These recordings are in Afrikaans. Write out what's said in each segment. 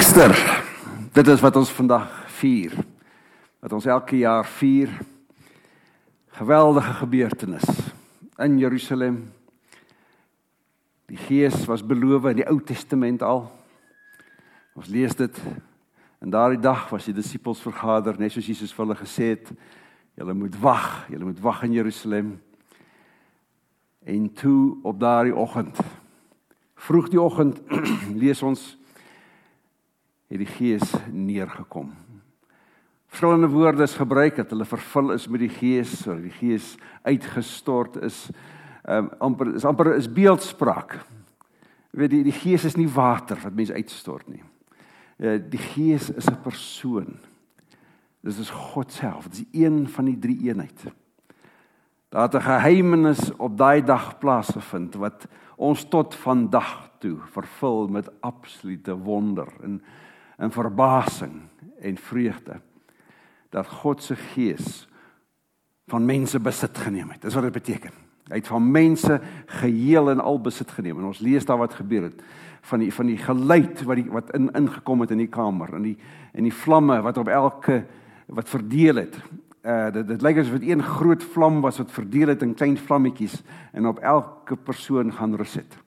Pinkster. Dit is wat ons vandag vier. Wat ons elke jaar vier. Geweldige gebeurtenis in Jerusalem. Die Gees was beloof in die Ou Testament al. Ons lees dit. En daardie dag was die disippels vergader, net soos Jesus vir hulle gesê het, julle moet wag, julle moet wag in Jerusalem. En toe op daardie oggend, vroeg die oggend, lees ons het die Gees neergekom. Verskillende woorde is gebruik dat hulle vervul is met die Gees, sodat die Gees uitgestort is. Ehm um, amper is amper is beeldspraak. Jy weet die die Gees is nie water wat mense uitstort nie. Uh, die Gees is 'n persoon. Dis is God self. Dit is een van die drie eenheid. Daar het 'n geheimenis op daai dag plaasgevind wat ons tot vandag toe vervul met absolute wonder en in verbasing en vreugde dat God se gees van mense besit geneem het. Dis wat dit beteken. Hy het van mense geheel en al besit geneem. En ons lees daar wat gebeur het van die van die geluid wat die wat in ingekom het in die kamer en die en die vlamme wat op elke wat verdeel het. Uh dit dit lyk asof dit een groot vlam was wat verdeel het in klein vlammetjies en op elke persoon gaan rus het.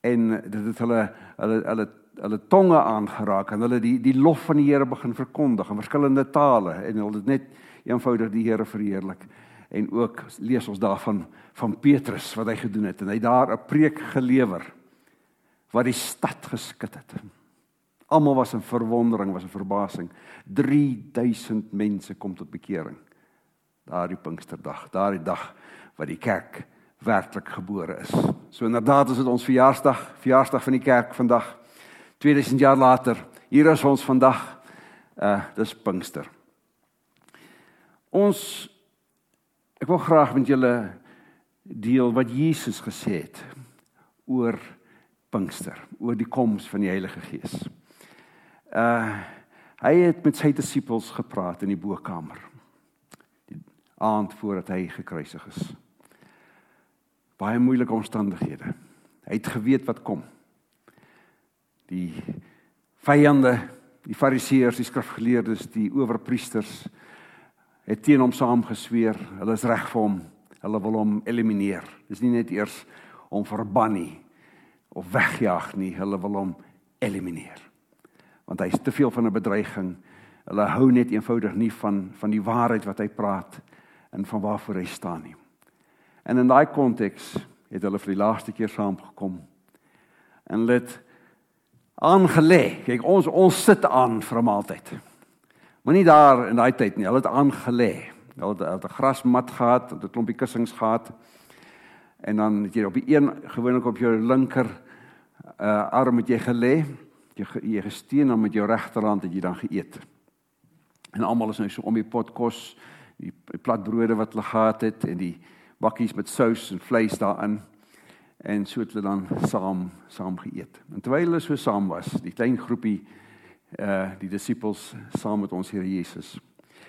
En dit het hulle hulle hulle hulle tonge aangeraak en hulle die die lof van die Here begin verkondig in verskillende tale en hulle het net eenvoudig die Here verheerlik. En ook lees ons daarvan van Petrus wat hy gedoen het en hy daar 'n preek gelewer wat die stad geskit het. Almal was in verwondering, was in verbasing. 3000 mense kom tot bekering. Daardie Pinksterdag, daardie dag wat die kerk werklik gebore is. So inderdaad is dit ons verjaarsdag, verjaarsdag van die kerk vandag. 2000 jaar later, hier is ons vandag. Uh dis Pinkster. Ons ek wil graag met julle deel wat Jesus gesê het oor Pinkster, oor die koms van die Heilige Gees. Uh hy het met sy disippels gepraat in die bokkamer. Die aand voordat hy gekruisig is. Baie moeilike omstandighede. Hy het geweet wat kom die vyande, die fariseërs, die skrifgeleerdes, die owerpriesters het teen hom saamgesweer. Hulle is reg vir hom. Hulle wil hom elimineer. Dis nie net eers om verban nie of wegjaag nie, hulle wil hom elimineer. Want hy is te veel van 'n bedreiging. Hulle hou net eenvoudig nie van van die waarheid wat hy praat en van waarvoor hy staan nie. En in daai konteks het hulle vir die laaste keer saamgekom en let aangelê. Kyk, ons ons sit aan vir 'n maaltyd. Moenie daar in daai tyd nie. Hulle het aangelê. Hulle het 'n grasmat gehad, 'n klompie kussings gehad. En dan het jy op die een gewoonlik op jou linker uh arm het jy gelê. Jy jy gesteen dan met jou regterhand het jy dan geëet. En almal is nou so om die pot kos, die platbrode wat hulle gehad het en die bakkies met sous en vleis daarin en so het hulle dan saam saam geëet. En terwyl hulle so saam was, die klein groepie uh die disippels saam met ons Here Jesus,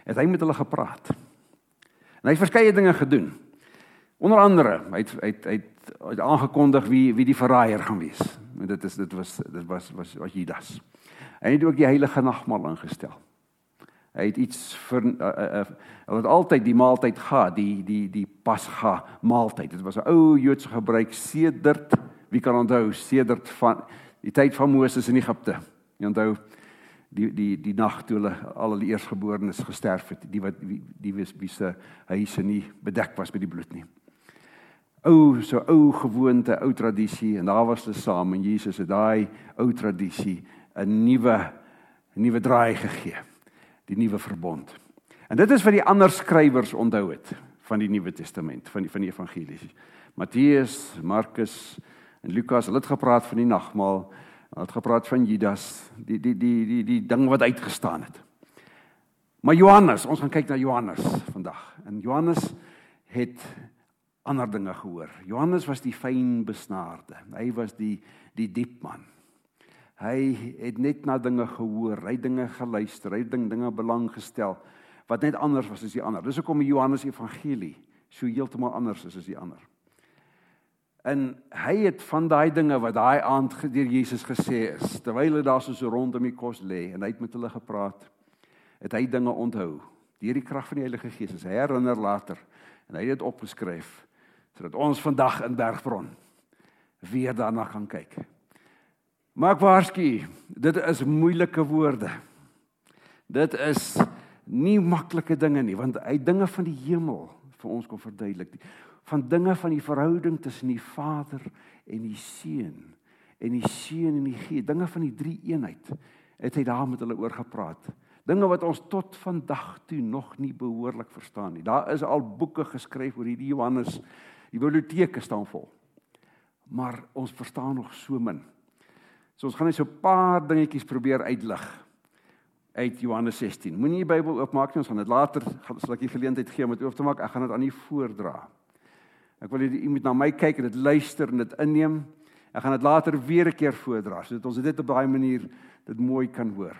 het hy met hulle gepraat. En hy het verskeie dinge gedoen. Onder andere, hy het hy het, hy het, hy het aangekondig wie wie die verraaier gaan wees. En dit is dit was dit was was was Judas. Hy het ook die heilige nagmaal ingestel. Hy het iets vir uh, uh, uh, het altyd die maaltyd gehad, die die die Pasga maaltyd. Dit was 'n ou Joodse gebruik sedert wie kan onthou sedert van die tyd van Moses in Egipte. Jy onthou die die die nag toe hulle al die eersgeborenes gesterf het, die wat die wie wie se huise nie bedek was met die bloed nie. Ou so ou gewoonte, ou tradisie en daar was hulle saam en Jesus het daai ou tradisie 'n nuwe 'n nuwe draai gegee die nuwe verbond. En dit is wat die ander skrywers onthou het van die Nuwe Testament, van die van die evangelies. Matteus, Markus en Lukas, hulle het gepraat van die nagmaal, hulle het gepraat van Judas, die die die die die ding wat uitgestaan het. Maar Johannes, ons gaan kyk na Johannes vandag. En Johannes het ander dinge gehoor. Johannes was die fyn besnaarde. Hy was die die diep man. Hy het net na dinge gehoor, hy dinge geluister, hy ding dinge belang gestel wat net anders was as die ander. Dis hoekom die Johannes Evangelie so heeltemal anders is as die ander. En hy het van daai dinge wat daai aand deur Jesus gesê is, terwyl hy daar so rondom die kos lê en hy het met hulle gepraat, het hy dinge onthou deur die krag van die Heilige Gees. Hy herinner later en hy het dit opgeskryf sodat ons vandag in Bergbron weer daarna kan kyk. Maar ek waarsku, dit is moeilike woorde. Dit is nie maklike dinge nie, want hy dinge van die hemel vir ons kom verduidelik. Van dinge van die verhouding tussen die Vader en die Seun en die Seun en die Gees, dinge van die drie eenheid. Het hy daar met hulle oor gepraat. Dinge wat ons tot vandag toe nog nie behoorlik verstaan nie. Daar is al boeke geskryf oor hierdie Johannes. Die biblioteke staan vol. Maar ons verstaan nog so min. So ons gaan net so 'n paar dingetjies probeer uitlig uit Johannes 16. Moenie die Bybel oopmaak nie, ons gaan dit later sal ek die geleentheid gee om dit oop te maak. Ek gaan dit aan u voordra. Ek wil hê u moet na my kyk en dit luister en dit inneem. Ek gaan dit later weer 'n keer voordra sodat ons dit op daai manier dit mooi kan hoor.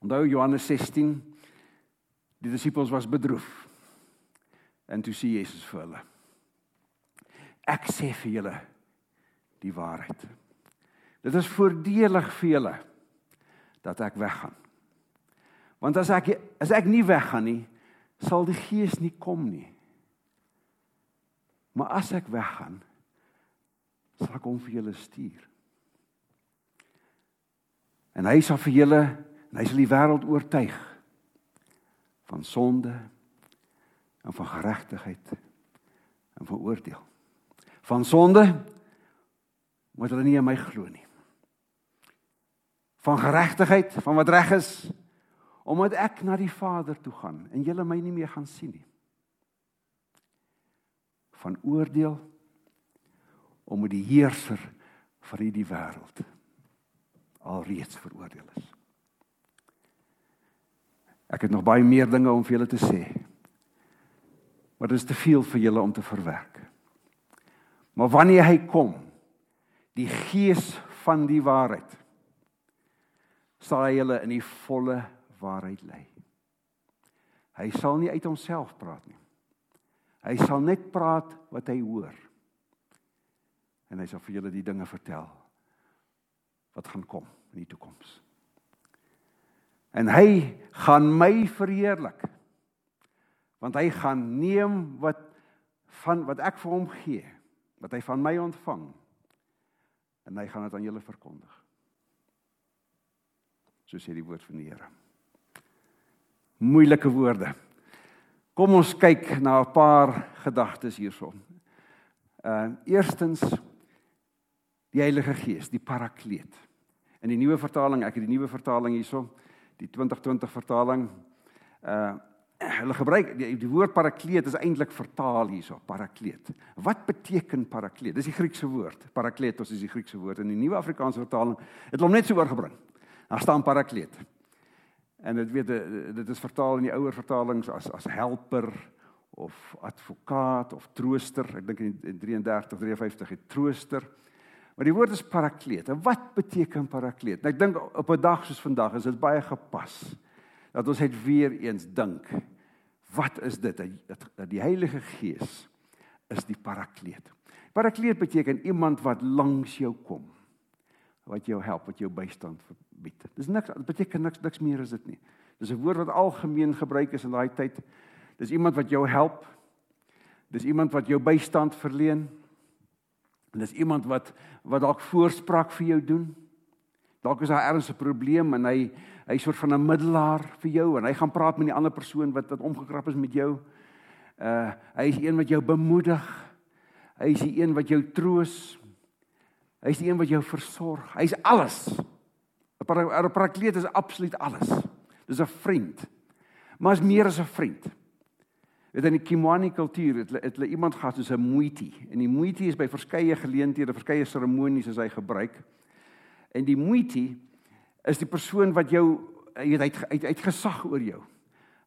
Onthou Johannes 16. Die disippels was bedroef. En toe sê Jesus vir hulle: Ek sê vir julle die waarheid. Dit is voordelig vir julle dat ek weggaan. Want as ek as ek nie weggaan nie, sal die Gees nie kom nie. Maar as ek weggaan, sal ek hom vir julle stuur. En hy sal vir julle, en hy sal die wêreld oortuig van sonde en van geregtigheid en van oordeel. Van sonde omdat hulle nie in my glo nie van geregtigheid, van wat reg is, omdat ek na die Vader toe gaan en julle my nie meer gaan sien nie. Van oordeel omdat die heerser van hierdie wêreld alreeds veroordeel is. Ek het nog baie meer dinge om vir julle te sê. Maar dit is te veel vir julle om te verwerk. Maar wanneer hy kom, die gees van die waarheid sal hy hulle in die volle waarheid lei. Hy sal nie uit homself praat nie. Hy sal net praat wat hy hoor. En hy sal vir julle die dinge vertel wat gaan kom in die toekoms. En hy gaan my verheerlik. Want hy gaan neem wat van wat ek vir hom gee, wat hy van my ontvang en hy gaan dit aan julle verkondig so sê die woord van die Here. Moeilike woorde. Kom ons kyk na 'n paar gedagtes hierson. Uh eerstens die Heilige Gees, die Parakleet. In die nuwe vertaling, ek het die nuwe vertaling hierson, die 2020 vertaling. Uh hulle gebruik die, die woord Parakleet is eintlik vertaal hierso, Parakleet. Wat beteken Parakleet? Dis die Griekse woord. Parakletos is die Griekse woord in die nuwe Afrikaanse vertaling. Het hom net so oorgebring. Daar staan parakleet. En dit weet dit is vertaal in die ouer vertalings as as helper of advokaat of trooster. Ek dink in 33 53 het trooster. Maar die woord is parakleet. En wat beteken parakleet? Nou ek dink op 'n dag soos vandag is dit baie gepas dat ons net weer eens dink. Wat is dit? Dat die Heilige Gees is die parakleet. Parakleet beteken iemand wat langs jou kom wat jou help, wat jou bystand bied. Dis niks, dit beteken niks niks meer as dit nie. Dis 'n woord wat algemeen gebruik is in daai tyd. Dis iemand wat jou help. Dis iemand wat jou bystand verleen. En dis iemand wat wat dalk voorspraak vir jou doen. Dalk is daar ergens 'n probleem en hy hy soort van 'n middelaar vir jou en hy gaan praat met die ander persoon wat wat omgekrap is met jou. Uh hy is een wat jou bemoedig. Hy is die een wat jou troos. Hy's die een wat jou versorg. Hy's alles. 'n Parakleet is absoluut alles. Dis 'n vriend. Maar is meer as 'n vriend. Weet in die Kimwani kultuur het, het hulle iemand gehad soos 'n muiti. En die muiti is by verskeie geleenthede, verskeie seremonies as hy gebruik. En die muiti is die persoon wat jou hy het gesag oor jou.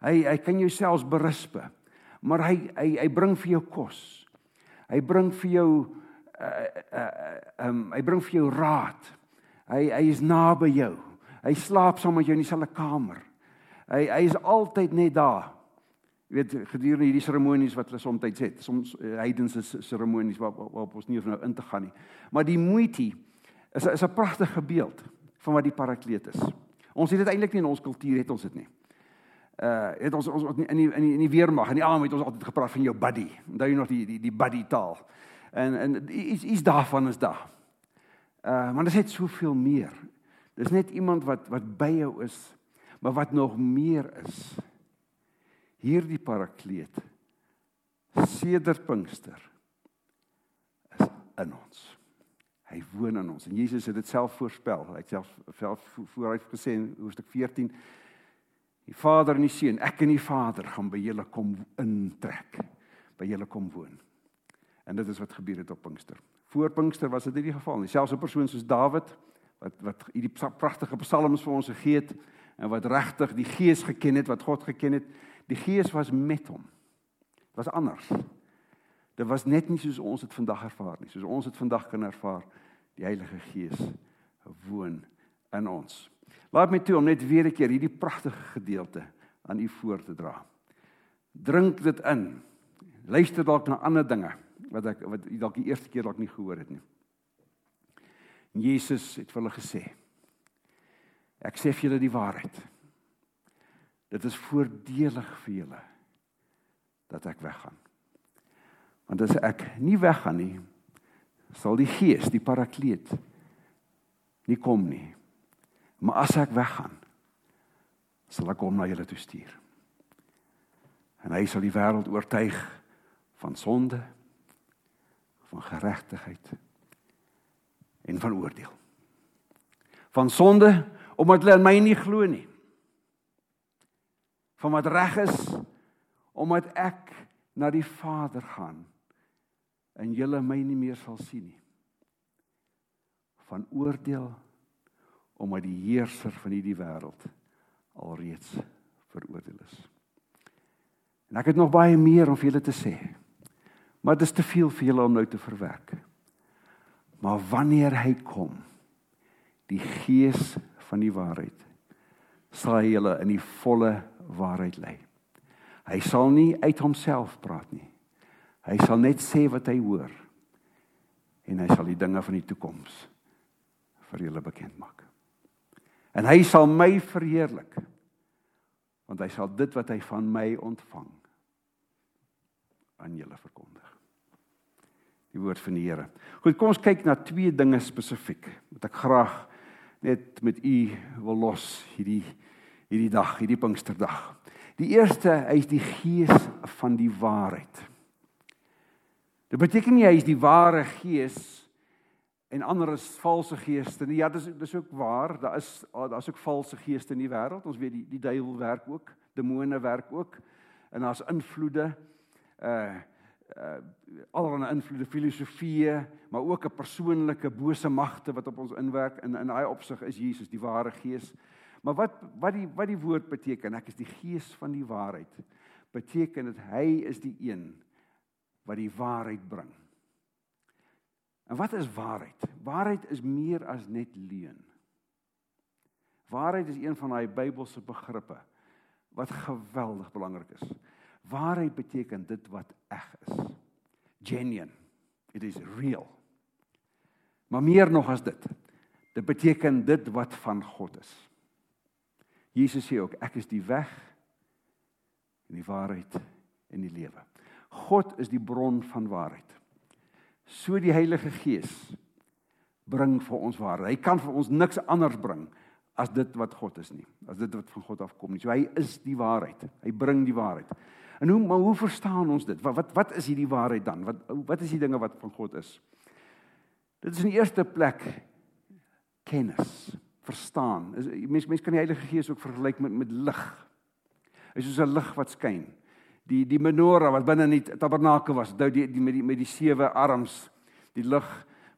Hy hy kan jou selfs berispe. Maar hy hy hy bring vir jou kos. Hy bring vir jou uh uh um hy bring vir jou raad. Hy hy is naby jou. Hy slaap saam met jou in dieselfde kamer. Hy hy is altyd net daar. Jy weet gedurende hierdie seremonies wat hulle soms het, soms uh, heidense seremonies waar waarop ons nie nou in te gaan nie. Maar die moeite is is 'n pragtige beeld van wat die parakleet is. Ons het dit eintlik nie in ons kultuur het ons dit nie. Uh het ons ons in die in die in die weermag en die almal het ons altyd gepraat van jou buddy. Onthou jy nog die die die buddy taal. En en iets iets daarvan is daar. Uh maar dit het soveel meer. Dis net iemand wat wat by jou is, maar wat nog meer is. Hierdie parakleet sedert Pinkster is in ons. Hy woon in ons. En Jesus het dit self voorspel. Hy het self self vooruit gesê in hoofstuk 14 Die Vader en die Seun, ek en die Vader gaan by julle kom intrek. By julle kom woon. En dit is wat gebeur het op Pinkster. Voor Pinkster was dit nie die geval nie. Selfs 'n persoon soos Dawid wat wat hierdie pragtige psalms vir ons gegee het en wat regtig die Gees geken het, wat God geken het, die Gees was met hom. Dit was anders. Dit was net nie soos ons dit vandag ervaar nie. Soos ons dit vandag kan ervaar, die Heilige Gees woon in ons. Laat my toe om net weer 'n keer hierdie pragtige gedeelte aan u voor te dra. Drink dit in. Luister dalk na ander dinge wat ek wat dalk die eerste keer dalk nie gehoor het nie. En Jesus het vir hulle gesê: Ek sê vir julle die waarheid. Dit is voordelig vir julle dat ek weggaan. Want as ek nie weggaan nie, sal die Gees, die Parakleet nie kom nie. Maar as ek weggaan, sal ek hom na julle toe stuur. En hy sal die wêreld oortuig van sonde, van geregtigheid en van oordeel. Van sonde omdat hulle in my nie glo nie. Van wat reg is omdat ek na die Vader gaan en julle my nie meer sal sien nie. Van oordeel omdat die heerser van hierdie wêreld alreeds veroordeel is. En ek het nog baie meer om vir julle te sê. Maar dit is te veel vir julle om nou te verwerk. Maar wanneer hy kom, die gees van die waarheid, sal hy julle in die volle waarheid lei. Hy sal nie uit homself praat nie. Hy sal net sê wat hy hoor. En hy sal die dinge van die toekoms vir julle bekend maak. En hy sal my verheerlik. Want hy sal dit wat hy van my ontvang aan julle verkondig. Die woord van die Here. Goed, kom ons kyk na twee dinge spesifiek wat ek graag net met u wil los hierdie hierdie dag, hierdie Pinksterdag. Die eerste, hy is die gees van die waarheid. Dit beteken nie hy is die ware gees en ander is valse geeste. Nee, ja, dis dis ook waar. Daar is daar's ook valse geeste in die wêreld. Ons weet die die duiwel werk ook, demone werk ook. En daar's invloede uh uh allerlei invloede, filosofieë, maar ook 'n persoonlike bose magte wat op ons inwerk. In in daai opsig is Jesus die ware gees. Maar wat wat die wat die woord beteken? Ek is die gees van die waarheid. Beteken dit hy is die een wat die waarheid bring. En wat is waarheid? Waarheid is meer as net leuen. Waarheid is een van daai Bybelse begrippe wat geweldig belangrik is. Waarheid beteken dit wat eg is. Genuine. It is real. Maar meer nog as dit. Dit beteken dit wat van God is. Jesus sê ook ek is die weg en die waarheid en die lewe. God is die bron van waarheid so die Heilige Gees bring vir ons waarheid. Hy kan vir ons niks anders bring as dit wat God is nie. As dit wat van God afkom nie. So hy is die waarheid. Hy bring die waarheid. En hoe maar hoe verstaan ons dit? Wat wat wat is hierdie waarheid dan? Wat wat is die dinge wat van God is? Dit is in die eerste plek kennis, verstaan. Mense mense kan die Heilige Gees ook vergelyk met met lig. Hy is soos 'n lig wat skyn die die menorah wat binne in die tabernakel was, nou die, die met die met die sewe arms, die lig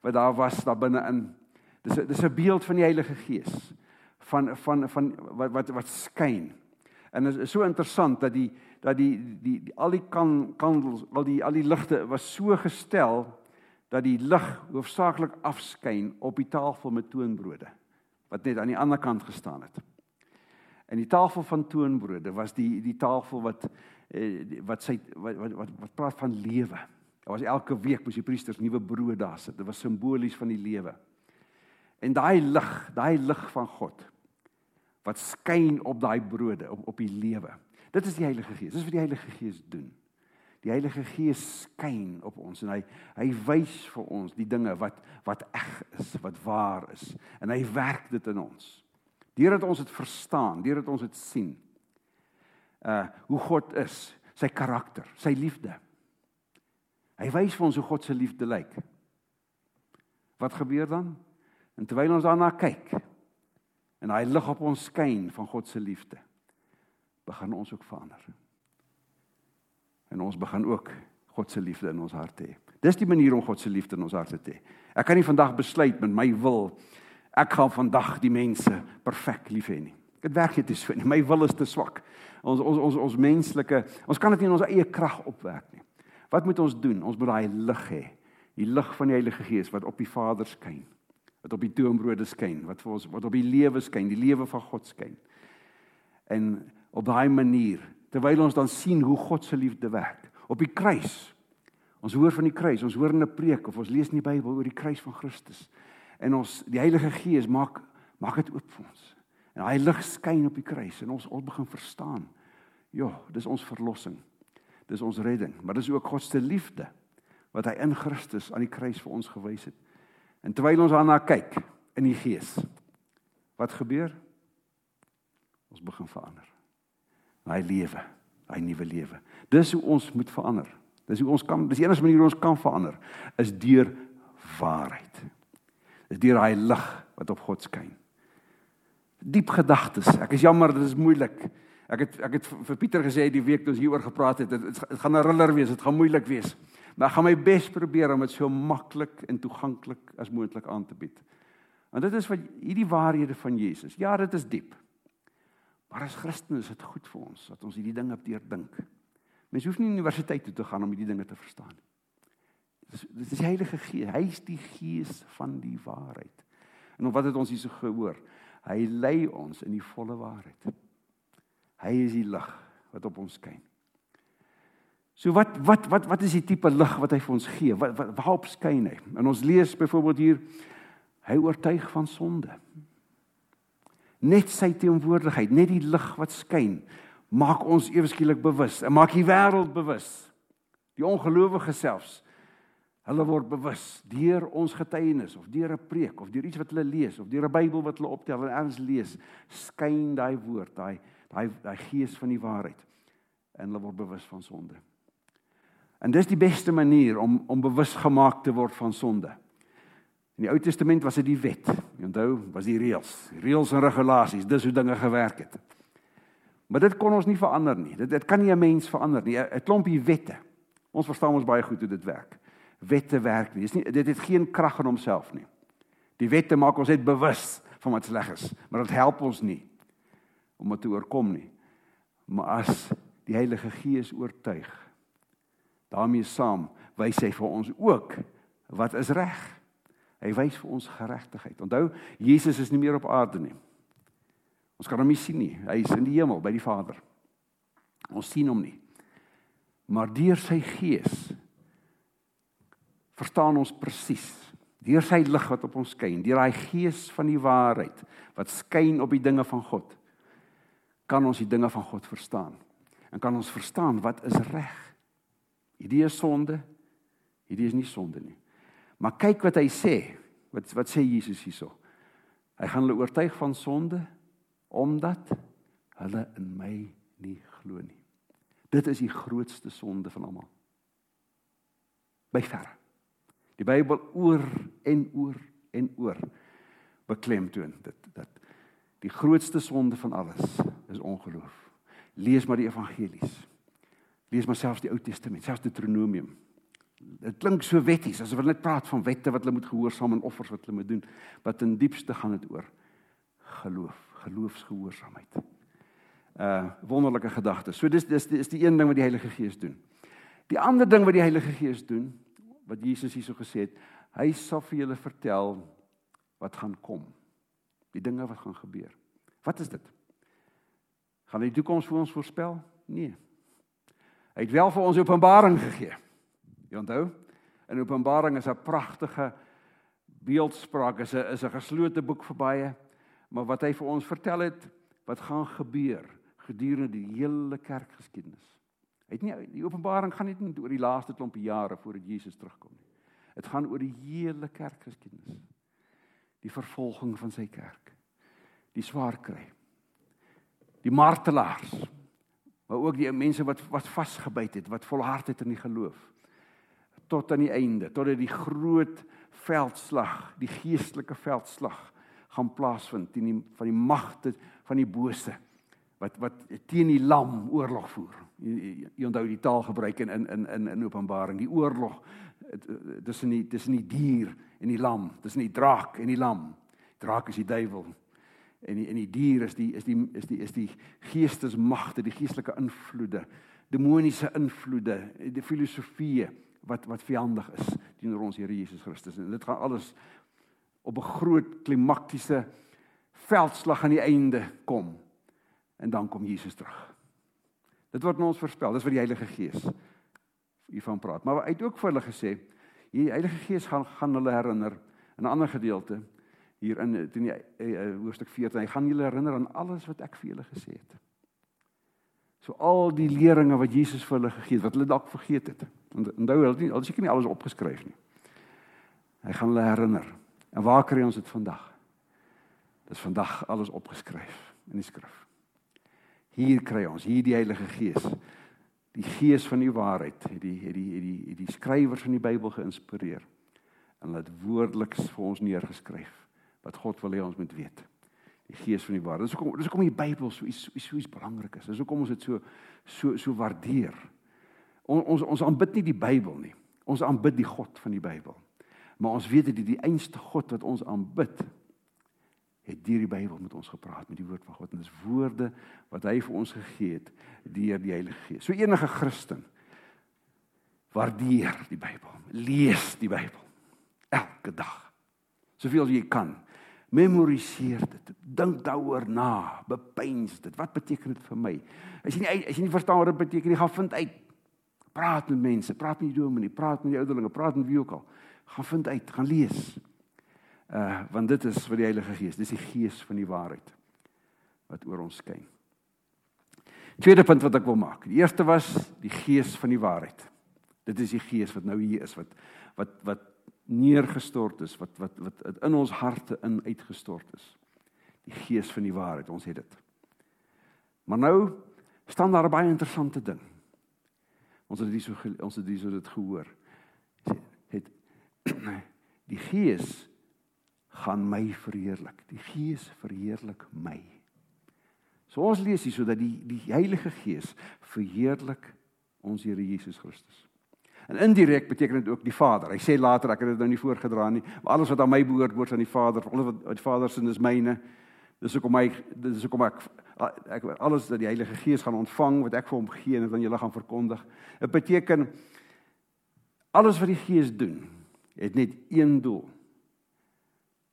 wat daar was daar binne in. Dis dis 'n beeld van die Heilige Gees van van van wat wat wat skyn. En is so interessant dat die dat die die, die al die kan kandels, al die al die ligte was so gestel dat die lig hoofsaaklik afskyn op die tafel met toonbrode wat net aan die ander kant gestaan het. En die tafel van toonbrode was die die tafel wat eh, wat sy wat wat wat, wat praat van lewe. Daar was elke week moes die priesters nuwe brood daar sit. Dit was simbolies van die lewe. En daai lig, daai lig van God wat skyn op daai brode, op op die lewe. Dit is die Heilige Gees. Dis wat die Heilige Gees doen. Die Heilige Gees skyn op ons en hy hy wys vir ons die dinge wat wat eg is, wat waar is en hy werk dit in ons. Deurdat ons dit verstaan, deurdat ons dit sien. Uh hoe God is, sy karakter, sy liefde. Hy wys vir ons hoe God se liefde lyk. Wat gebeur dan? En terwyl ons daarna kyk en hy lig op ons skyn van God se liefde, begin ons ook verander. En ons begin ook God se liefde in ons harte hê. Dis die manier om God se liefde in ons harte te hê. Ek kan nie vandag besluit met my wil ek gaan vandag die mense perfek lief hê nie. Dit werk nie so nie. My wil is te swak. Ons ons ons ons menslike, ons kan dit nie in ons eie krag opwerk nie. Wat moet ons doen? Ons moet daai lig hê. Die lig van die Heilige Gees wat op die Vader skyn. Wat op die toonbrode skyn, wat vir ons wat op die lewe skyn, die lewe van God skyn. En op daai manier, terwyl ons dan sien hoe God se liefde werk op die kruis. Ons hoor van die kruis, ons hoor in 'n preek of ons lees in die Bybel oor die kruis van Christus. En ons die Heilige Gees maak maak dit oop vir ons. En daai lig skyn op die kruis en ons ons begin verstaan. Ja, dis ons verlossing. Dis ons redding, maar dis ook God se liefde wat hy in Christus aan die kruis vir ons gewys het. En terwyl ons daarna kyk in die gees, wat gebeur? Ons begin verander. Daai lewe, daai nuwe lewe. Dis hoe ons moet verander. Dis hoe ons kan, dis die enigste manier hoe ons kan verander is deur waarheid. Dis deur daai lig wat op God skyn. Diep gedagtes. Ek is jammer, dit is moeilik. Ek het ek het vir Pieter gesê die week toe ons hieroor gepraat het, dit, dit gaan 'n riller wees, dit gaan moeilik wees. Maar ek gaan my bes probeer om dit so maklik en toeganklik as moontlik aan te bied. Want dit is wat hierdie waarhede van Jesus. Ja, dit is diep. Maar as Christene is dit goed vir ons dat ons hierdie dinge deur dink. Mens hoef nie universiteit toe te gaan om hierdie dinge te verstaan. Dit is, dit is die Heilige Gees. Hy is die Gees van die waarheid. En wat het ons hierso gehoor? Hy lei ons in die volle waarheid. Hy is die lig wat op ons skyn. So wat wat wat wat is die tipe lig wat hy vir ons gee? Wat, wat waarop skyn hy? En ons lees byvoorbeeld hier hy oortuig van sonde. Net sy teenwoordigheid, net die lig wat skyn, maak ons eweskielik bewus en maak die wêreld bewus. Die ongelowiges selfs hulle word bewus deur ons getuienis of deur 'n preek of deur iets wat hulle lees of deur 'n Bybel wat hulle optel en erns lees, skyn daai woord, daai daai daai gees van die waarheid en hulle word bewus van sonde. En dis die beste manier om om bewus gemaak te word van sonde. In die Ou Testament was dit die wet. Jy onthou, was die reëls, reëls en regulasies, dis hoe dinge gewerk het. Maar dit kon ons nie verander nie. Dit dit kan nie 'n mens verander nie. 'n Klompie wette. Ons verstaan ons baie goed hoe dit werk. Wette werk nie. Dis nie dit het geen krag in homself nie. Die wette maak ons net bewus van wat sleg is, maar dit help ons nie om dit te oorkom nie. Maar as die Heilige Gees oortuig, daarmee saam wys hy vir ons ook wat is reg. Hy wys vir ons geregtigheid. Onthou, Jesus is nie meer op aarde nie. Ons kan hom nie sien nie. Hy is in die hemel by die Vader. Ons sien hom nie. Maar deur sy Gees verstaan ons presies deur sy lig wat op ons skyn, deur daai gees van die waarheid wat skyn op die dinge van God kan ons die dinge van God verstaan. En kan ons verstaan wat is reg. Hierdie is sonde. Hierdie is nie sonde nie. Maar kyk wat hy sê. Wat wat sê Jesus hierso? Hy gaan hulle oortuig van sonde omdat hulle in my nie glo nie. Dit is die grootste sonde van almal. By ver. Die Bybel oor en oor en oor beklemtoon dit dat die grootste sonde van alles is ongeloof. Lees maar die evangelies. Lees maar selfs die Ou Testament, selfs Deuteronomium. Dit klink so wetties, asof hulle net praat van wette wat hulle moet gehoorsaam en offers wat hulle moet doen, wat in diepste gaan dit oor geloof, geloofsgehoorsaamheid. Uh wonderlike gedagtes. So dis dis is die een ding wat die Heilige Gees doen. Die ander ding wat die Heilige Gees doen, wat Jesus hierso gesê het, hy sal vir julle vertel wat gaan kom. Die dinge wat gaan gebeur. Wat is dit? Gaan die toekoms vir ons voorspel? Nee. Hy het wel vir ons Openbaring gegee. Jy onthou? In Openbaring is 'n pragtige beeldspraak, 'n is 'n geslote boek vir baie, maar wat hy vir ons vertel het wat gaan gebeur gedurende die hele kerkgeskiedenis. Hy het nie die Openbaring gaan nie oor die laaste klompie jare voordat Jesus terugkom nie. Dit gaan oor die hele kerkgeskiedenis. Die vervolging van sy kerk. Die swaar kry. Die martelaars. Maar ook die mense wat wat vasgebyt het, wat volhard het in die geloof tot aan die einde, totdat die groot veldslag, die geestelike veldslag gaan plaasvind teen die van die magte van die bose wat wat teen die lam oorlog voer. Jy onthou die taal gebruik in in in in Openbaring, die oorlog tussen die tussen die dier en die lam, tussen die draak en die lam. Draak is die duiwel en die en die dier is die is die is die is die geestesmagte, die geestelike invloede, demoniese invloede, die filosofieë wat wat vyandig is teenoor ons Here Jesus Christus. En dit gaan alles op 'n groot klimaktiese veldslag aan die einde kom. En dan kom Jesus terug. Dit word ons voorspel, dis wat die Heilige Gees hiervan praat. Maar hy het ook vir hulle gesê, die Heilige Gees gaan gaan hulle herinner in 'n ander gedeelte hier in in die uh, hoofstuk 14. Hy gaan julle herinner aan alles wat ek vir julle gesê het. So al die leringe wat Jesus vir hulle gegee het, wat hulle dalk vergeet het. Onthou hulle nie, hulle seker nie alles opgeskryf nie. Hy gaan hulle herinner. En waar kry ons dit vandag? Dis vandag alles opgeskryf in die skrif. Hier kry ons hier die Heilige Gees. Die Gees van die waarheid het die het die het die het die skrywers van die Bybel geïnspireer en laat woordeliks vir ons neergeskryf wat God wil hê ons moet weet. Die Gees van die waarheid. Dis hoekom dis hoekom die Bybel so iets so iets belangrik is. Dis hoekom ons dit so so so waardeer. On, ons ons aanbid nie die Bybel nie. Ons aanbid die God van die Bybel. Maar ons weet dat die, die einste God wat ons aanbid het deur die Bybel met ons gepraat met die woord van God en dis woorde wat hy vir ons gegee het deur die Heilige Gees. So enige Christen waardeer die Bybel. Lees die Bybel elke dag. Soveel as jy kan. Memoriseer dit. Dink daaroor na. Bepeins dit. Wat beteken dit vir my? As jy nie as jy nie verstaan wat dit beteken nie, gaan vind uit. Praat met mense, praat met die dominee, praat met die ouderlinge, praat met wie ook al. Gaan vind uit, gaan lees. Uh want dit is vir die Heilige Gees. Dis die Gees van die waarheid wat oor ons skyn. Tweede punt wat ek wil maak. Die eerste was die Gees van die waarheid. Dit is die Gees wat nou hier is wat wat wat neergestort is, wat wat wat in ons harte in uitgestort is. Die Gees van die waarheid, ons het dit. Maar nou staan daar 'n baie interessante ding. Ons het hier so ons het hier so dit gehoor. Het die Gees gaan my verheerlik. Die Gees verheerlik my. So ons lees hier sodat die die Heilige Gees verheerlik ons Here Jesus Christus. En indirek beteken dit ook die Vader. Hy sê later ek het dit nou nie voorgedra nie, maar alles wat aan my behoort behoort aan die Vader. Alles wat uit Vader se is myne. Dis hoekom my dis hoekom ek ek alles dat die Heilige Gees gaan ontvang wat ek vir hom gee en dit aan julle gaan verkondig. Dit beteken alles wat die Gees doen het net een doel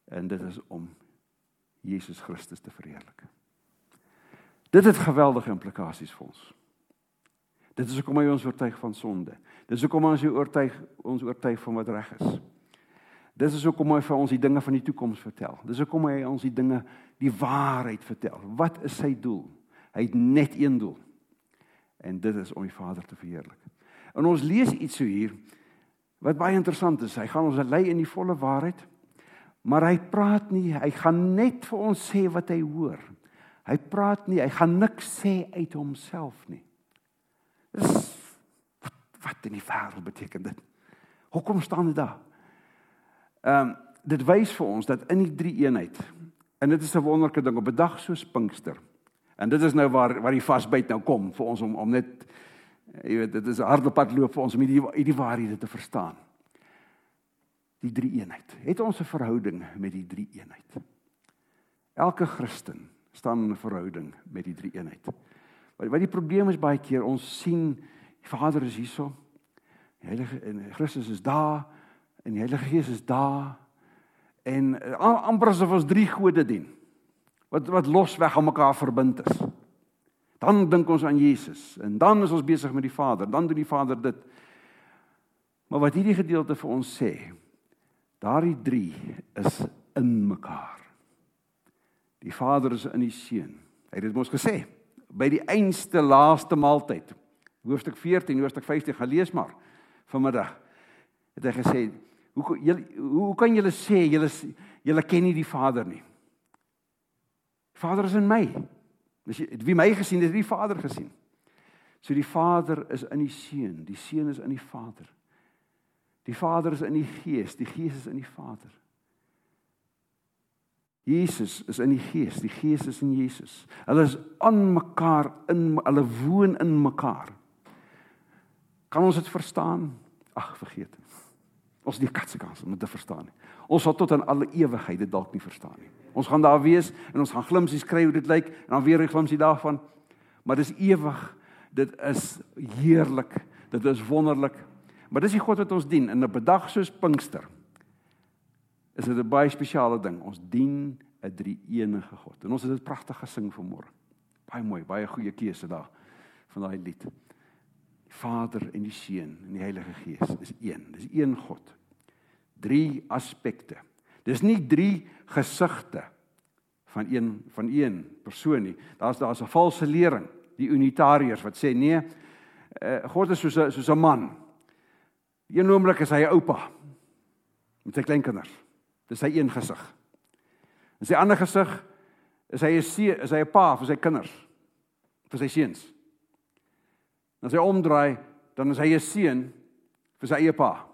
en dit is om Jesus Christus te verheerlik. Dit het geweldige implikasies vir ons. Dit is hoekom hy ons oortuig van sonde. Dit is hoekom ons oortuig ons oortuig van wat reg is. Dit is hoekom hy vir ons die dinge van die toekoms vertel. Dis hoekom hy ons die dinge die waarheid vertel. Wat is sy doel? Hy het net een doel. En dit is om die Vader te verheerlik. En ons lees iets so hier wat baie interessant is. Hy gaan ons lei in die volle waarheid. Maar hy praat nie, hy gaan net vir ons sê wat hy hoor. Hy praat nie, hy gaan niks sê uit homself nie. Wat, in die wêreld beteken dit? Hoekom staan dit daar? Ehm um, dit wys vir ons dat in die drie eenheid en dit is 'n wonderlike ding op 'n dag soos Pinkster. En dit is nou waar waar die vasbyt nou kom vir ons om om net jy weet dit is 'n harde pad loop vir ons om hierdie hierdie waarhede te verstaan die drie eenheid. Het ons 'n verhouding met die drie eenheid? Elke Christen staan in 'n verhouding met die drie eenheid. Wat wat die probleem is baie keer ons sien Vader is hierso. Heilige en Christus is daar en die Heilige Gees is daar en uh, amper asof ons drie gode dien. Wat wat losweg aan mekaar verbind is. Dan dink ons aan Jesus en dan is ons besig met die Vader. Dan doen die Vader dit. Maar wat hierdie gedeelte vir ons sê, daardie 3 is in mekaar. Die Vader is in die Seun. Hy het dit mos gesê by die einste laaste maaltyd. Hoofstuk 14, hoofstuk 15 gaan lees maar vanmiddag. Het hy gesê, "Hoe julle hoe kan julle sê julle julle ken nie die Vader nie? Vader is in my. As jy wie my gesien het, het die Vader gesien. So die Vader is in die Seun, die Seun is in die Vader. Die Vader is in die Gees, die Gees is in die Vader. Jesus is in die Gees, die Gees is in Jesus. Hulle is aan mekaar in hulle woon in mekaar. Kan ons dit verstaan? Ag, vergeet dit. Ons het nie katse kans om dit te verstaan nie. Ons sal tot aan alle ewigheid dit dalk nie verstaan nie. Ons gaan daar wees en ons gaan glimsies kry hoe dit lyk en dan weer 'n glimsie daarvan. Maar dis ewig. Dit is heerlik. Dit is wonderlik. Maar dis die God wat ons dien in 'n dag soos Pinkster is dit 'n baie spesiale ding. Ons dien 'n drie-enige God. En ons het dit pragtig gesing vanmôre. Baie mooi, baie goeie keuse daar van daai lied. Vader en die Seun en die Heilige Gees is een. Dis een God. Drie aspekte. Dis nie drie gesigte van een van een persoon nie. Daar's daar's 'n valse lering, die unitariërs wat sê nee, uh, God is soos 'n soos 'n man. Een oomblik is hy 'n oupa met sy kleinkinders. Dis sy een gesig. En sy ander gesig is hy 'n seun, is hy 'n pa vir sy kinders, vir sy seuns. As hy omdraai, dan is hy 'n seun vir sy eie pa.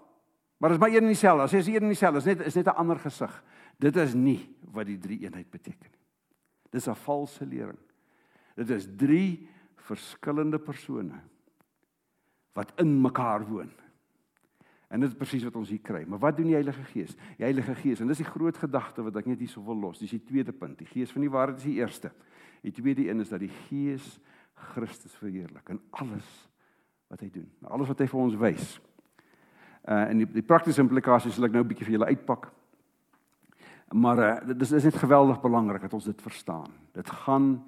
Maar dit is maar een en dieselfde. As hy is een en dieselfde, is net is net 'n ander gesig. Dit is nie wat die drie eenheid beteken nie. Dis 'n valse lering. Dit is drie verskillende persone wat in mekaar woon. En dit is presies wat ons hier kry. Maar wat doen die Heilige Gees? Die Heilige Gees, en dis die groot gedagte wat ek net hierso wil los. Dis die tweede punt. Die Gees van die waarheid is die eerste. Die tweede een is dat die Gees Christus verheerlik in alles wat hy doen. Alles wat hy vir ons wys. Uh en die, die praktiese implikasies sal ek nou 'n bietjie vir julle uitpak. Maar uh dit is net geweldig belangrik dat ons dit verstaan. Dit gaan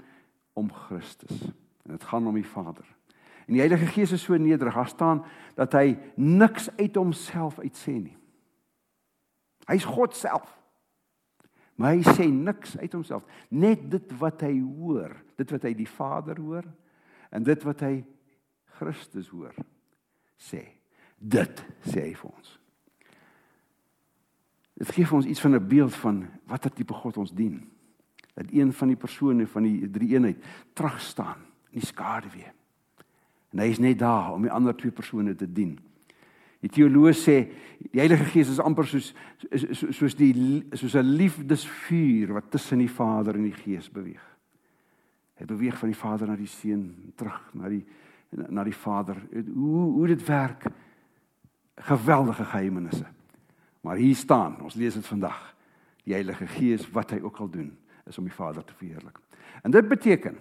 om Christus en dit gaan om die Vader. En die Heilige Gees is so nederig. Daar staan dat hy niks uit homself uitsê nie. Hy's God self. Maar hy sê niks uit homself, net dit wat hy hoor, dit wat hy die Vader hoor en dit wat hy Christus hoor sê. Dit sê hy vir ons. Dit gee vir ons iets van 'n beeld van watter tipe God ons dien. Dat een van die persone van die drie eenheid terug staan in die skaduwee En hy is net daar om die ander twee persone te dien. Die teoloog sê die Heilige Gees is amper soos soos die soos 'n liefdesvuur wat tussen die Vader en die Gees beweeg. Hy beweeg van die Vader na die Seun terug na die na die Vader. Hoe hoe dit werk. Geweldige geheimenisse. Maar hier staan, ons lees dit vandag. Die Heilige Gees wat hy ook al doen is om die Vader te verheerlik. En dit beteken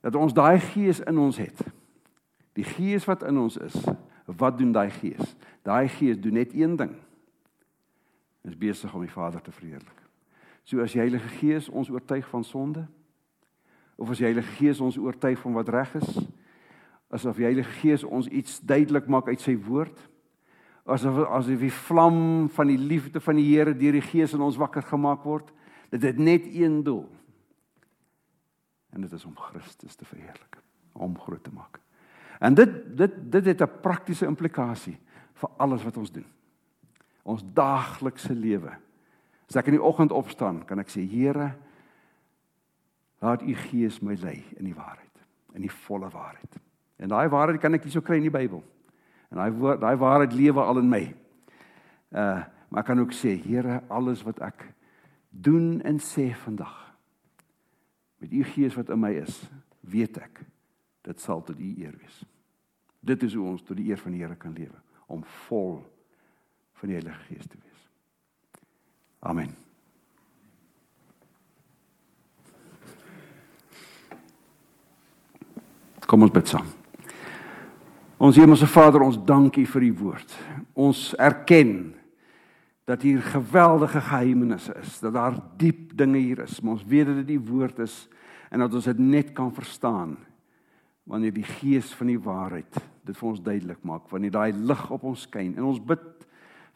dat ons daai gees in ons het. Die gees wat in ons is, wat doen daai gees? Daai gees doen net een ding. Is besig om die Vader te verheerlik. So as die Heilige Gees ons oortuig van sonde, of as die Heilige Gees ons oortuig van wat reg is, asof die Heilige Gees ons iets duidelik maak uit sy woord, asof asof die vlam van die liefde van die Here deur die Gees in ons wakker gemaak word, dit het net een doel. En dit is om Christus te verheerlik, om groot te maak. En dit dit dit het 'n praktiese implikasie vir alles wat ons doen. Ons daaglikse lewe. As ek in die oggend opstaan, kan ek sê Here, laat U Gees my lei in die waarheid, in die volle waarheid. En daai waarheid kan ek hierso kry in die Bybel. En daai daai waarheid lewe al in my. Uh, maar ek kan ook sê, Here, alles wat ek doen en sê vandag met U Gees wat in my is, weet ek dit sal tot U eer wees. Dit is hoe ons tot die eer van die Here kan lewe, om vol van die Heilige Gees te wees. Amen. Kom ons bid saam. Ons Hemelse Vader, ons dankie vir u woord. Ons erken dat hier geweldige geheimenisse is, dat daar diep dinge hier is, maar ons weet dat dit die woord is en dat ons dit net kan verstaan wanneer die gees van die waarheid dit vir ons duidelik maak wanneer daai lig op ons skyn en ons bid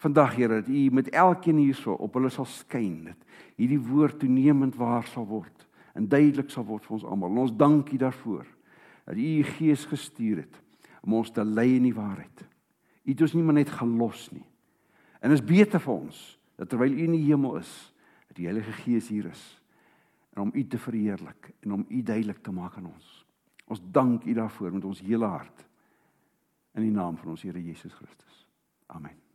vandag Here dat U met elkeen hierso op hulle sal skyn dat hierdie woord toenemend waar sal word en duidelik sal word vir ons almal. Ons dankie daarvoor dat U U Gees gestuur het om ons te lei in die waarheid. U het ons nie maar net gelos nie. En is beter vir ons dat terwyl U in die hemel is, dat die Heilige Gees hier is en om U te verheerlik en om U duidelik te maak aan ons. Ons dank U daarvoor met ons hele hart in die naam van ons Here Jesus Christus. Amen.